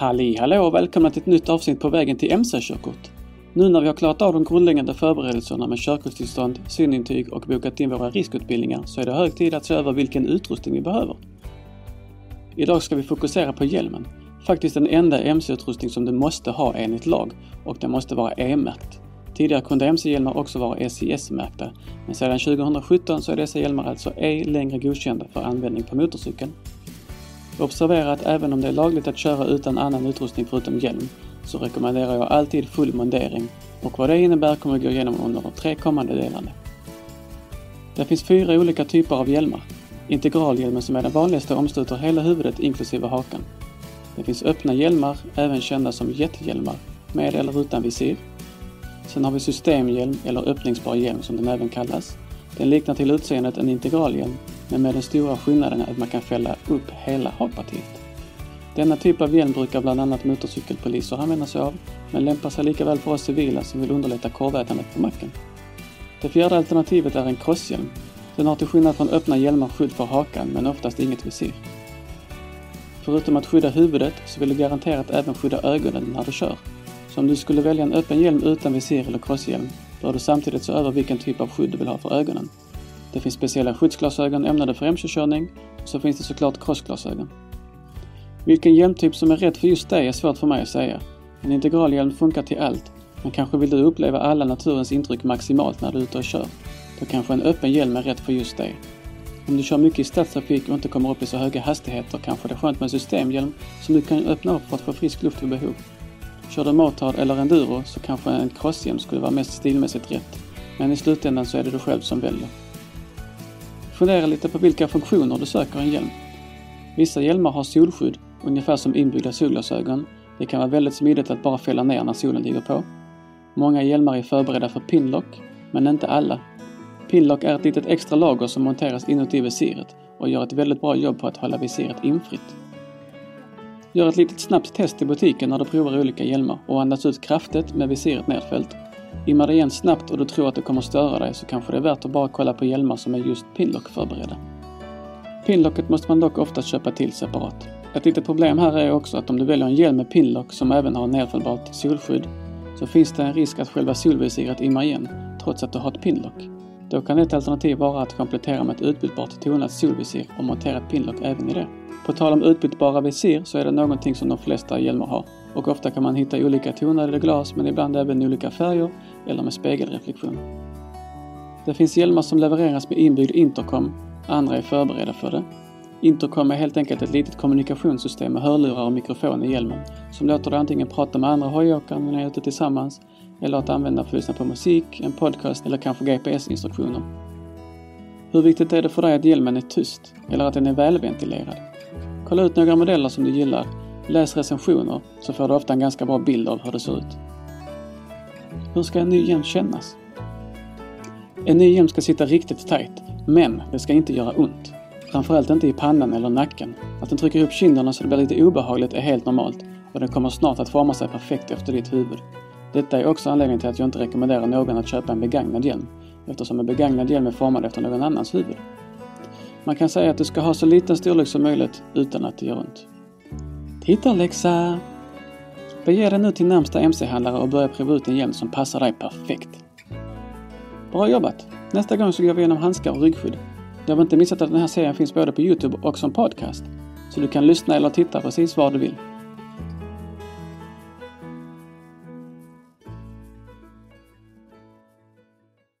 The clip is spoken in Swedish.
Halli hallå och välkomna till ett nytt avsnitt på vägen till MC-körkort. Nu när vi har klarat av de grundläggande förberedelserna med körkortstillstånd, synintyg och bokat in våra riskutbildningar så är det hög tid att se över vilken utrustning vi behöver. Idag ska vi fokusera på hjälmen. Faktiskt den enda MC-utrustning som du måste ha enligt lag och den måste vara E-märkt. Tidigare kunde MC-hjälmar också vara SIS-märkta, men sedan 2017 så är dessa hjälmar alltså ej längre godkända för användning på motorcykeln. Observera att även om det är lagligt att köra utan annan utrustning förutom hjälm så rekommenderar jag alltid full mondering. och vad det innebär kommer vi gå igenom under de tre kommande delarna. Det finns fyra olika typer av hjälmar. Integralhjälmen som är den vanligaste omsluter hela huvudet inklusive hakan. Det finns öppna hjälmar, även kända som jethjälmar, med eller utan visir. Sen har vi systemhjälm eller öppningsbar hjälm som den även kallas. Den liknar till utseendet en integralhjälm men med den stora skillnaden att man kan fälla upp hela hakpartiet. Denna typ av hjälm brukar bland annat motorcykelpoliser använda sig av, men lämpar sig lika väl för oss civila som vill underlätta korvätandet på macken. Det fjärde alternativet är en crosshjälm. Den har till skillnad från öppna hjälmar skydd för hakan, men oftast inget visir. Förutom att skydda huvudet så vill du garanterat även skydda ögonen när du kör. Så om du skulle välja en öppen hjälm utan visir eller crosshjälm bör du samtidigt se över vilken typ av skydd du vill ha för ögonen. Det finns speciella skyddsglasögon ämnade för mc-körning och så finns det såklart crossglasögon. Vilken hjälmtyp som är rätt för just dig är svårt för mig att säga. En integralhjälm funkar till allt, men kanske vill du uppleva alla naturens intryck maximalt när du är ute och kör. Då kanske en öppen hjälm är rätt för just dig. Om du kör mycket i stadstrafik och inte kommer upp i så höga hastigheter kanske det är skönt med en systemhjälm som du kan öppna upp för att få frisk luft vid behov. Kör du motard eller enduro så kanske en crosshjälm skulle vara mest stilmässigt rätt. Men i slutändan så är det du själv som väljer. Fundera lite på vilka funktioner du söker en hjälm. Vissa hjälmar har solskydd, ungefär som inbyggda solglasögon. Det kan vara väldigt smidigt att bara fälla ner när solen ligger på. Många hjälmar är förberedda för pinlock, men inte alla. Pinlock är ett litet extra lager som monteras inuti visiret och gör ett väldigt bra jobb på att hålla visiret infritt. Gör ett litet snabbt test i butiken när du provar olika hjälmar och andas ut kraftigt med visiret nedfällt Immar det igen snabbt och du tror att det kommer störa dig så kanske det är värt att bara kolla på hjälmar som är just pinlock förberedda. Pinlocket måste man dock oftast köpa till separat. Ett litet problem här är också att om du väljer en hjälm med pinlock som även har nedfällbart solskydd så finns det en risk att själva solvisiret immar igen trots att du har ett pinlock. Då kan ett alternativ vara att komplettera med ett utbytbart tonat solvisir och montera ett pinlock även i det. På tal om utbytbara visir så är det någonting som de flesta hjälmar har och ofta kan man hitta olika tonade glas men ibland även olika färger eller med spegelreflektion. Det finns hjälmar som levereras med inbyggd intercom, andra är förberedda för det. Intercom är helt enkelt ett litet kommunikationssystem med hörlurar och mikrofon i hjälmen som låter dig antingen prata med andra hojåkare när ni är ute tillsammans eller att använda för att lyssna på musik, en podcast eller kanske GPS-instruktioner. Hur viktigt är det för dig att hjälmen är tyst eller att den är välventilerad? Kolla ut några modeller som du gillar, läs recensioner så får du ofta en ganska bra bild av hur det ser ut. Hur ska en ny hjälm kännas? En ny hjälm ska sitta riktigt tajt, men det ska inte göra ont. Framförallt inte i pannan eller nacken. Att den trycker ihop kinderna så det blir lite obehagligt är helt normalt och den kommer snart att forma sig perfekt efter ditt huvud. Detta är också anledningen till att jag inte rekommenderar någon att köpa en begagnad hjälm, eftersom en begagnad hjälm är formad efter någon annans huvud. Man kan säga att du ska ha så liten storlek som möjligt utan att det gör ont. Tittarläxa! Bege dig nu till närmsta MC-handlare och börja prova ut en hjälm som passar dig perfekt. Bra jobbat! Nästa gång så går vi igenom handskar och ryggskydd. Du har inte missat att den här serien finns både på Youtube och som podcast. Så du kan lyssna eller titta precis var du vill.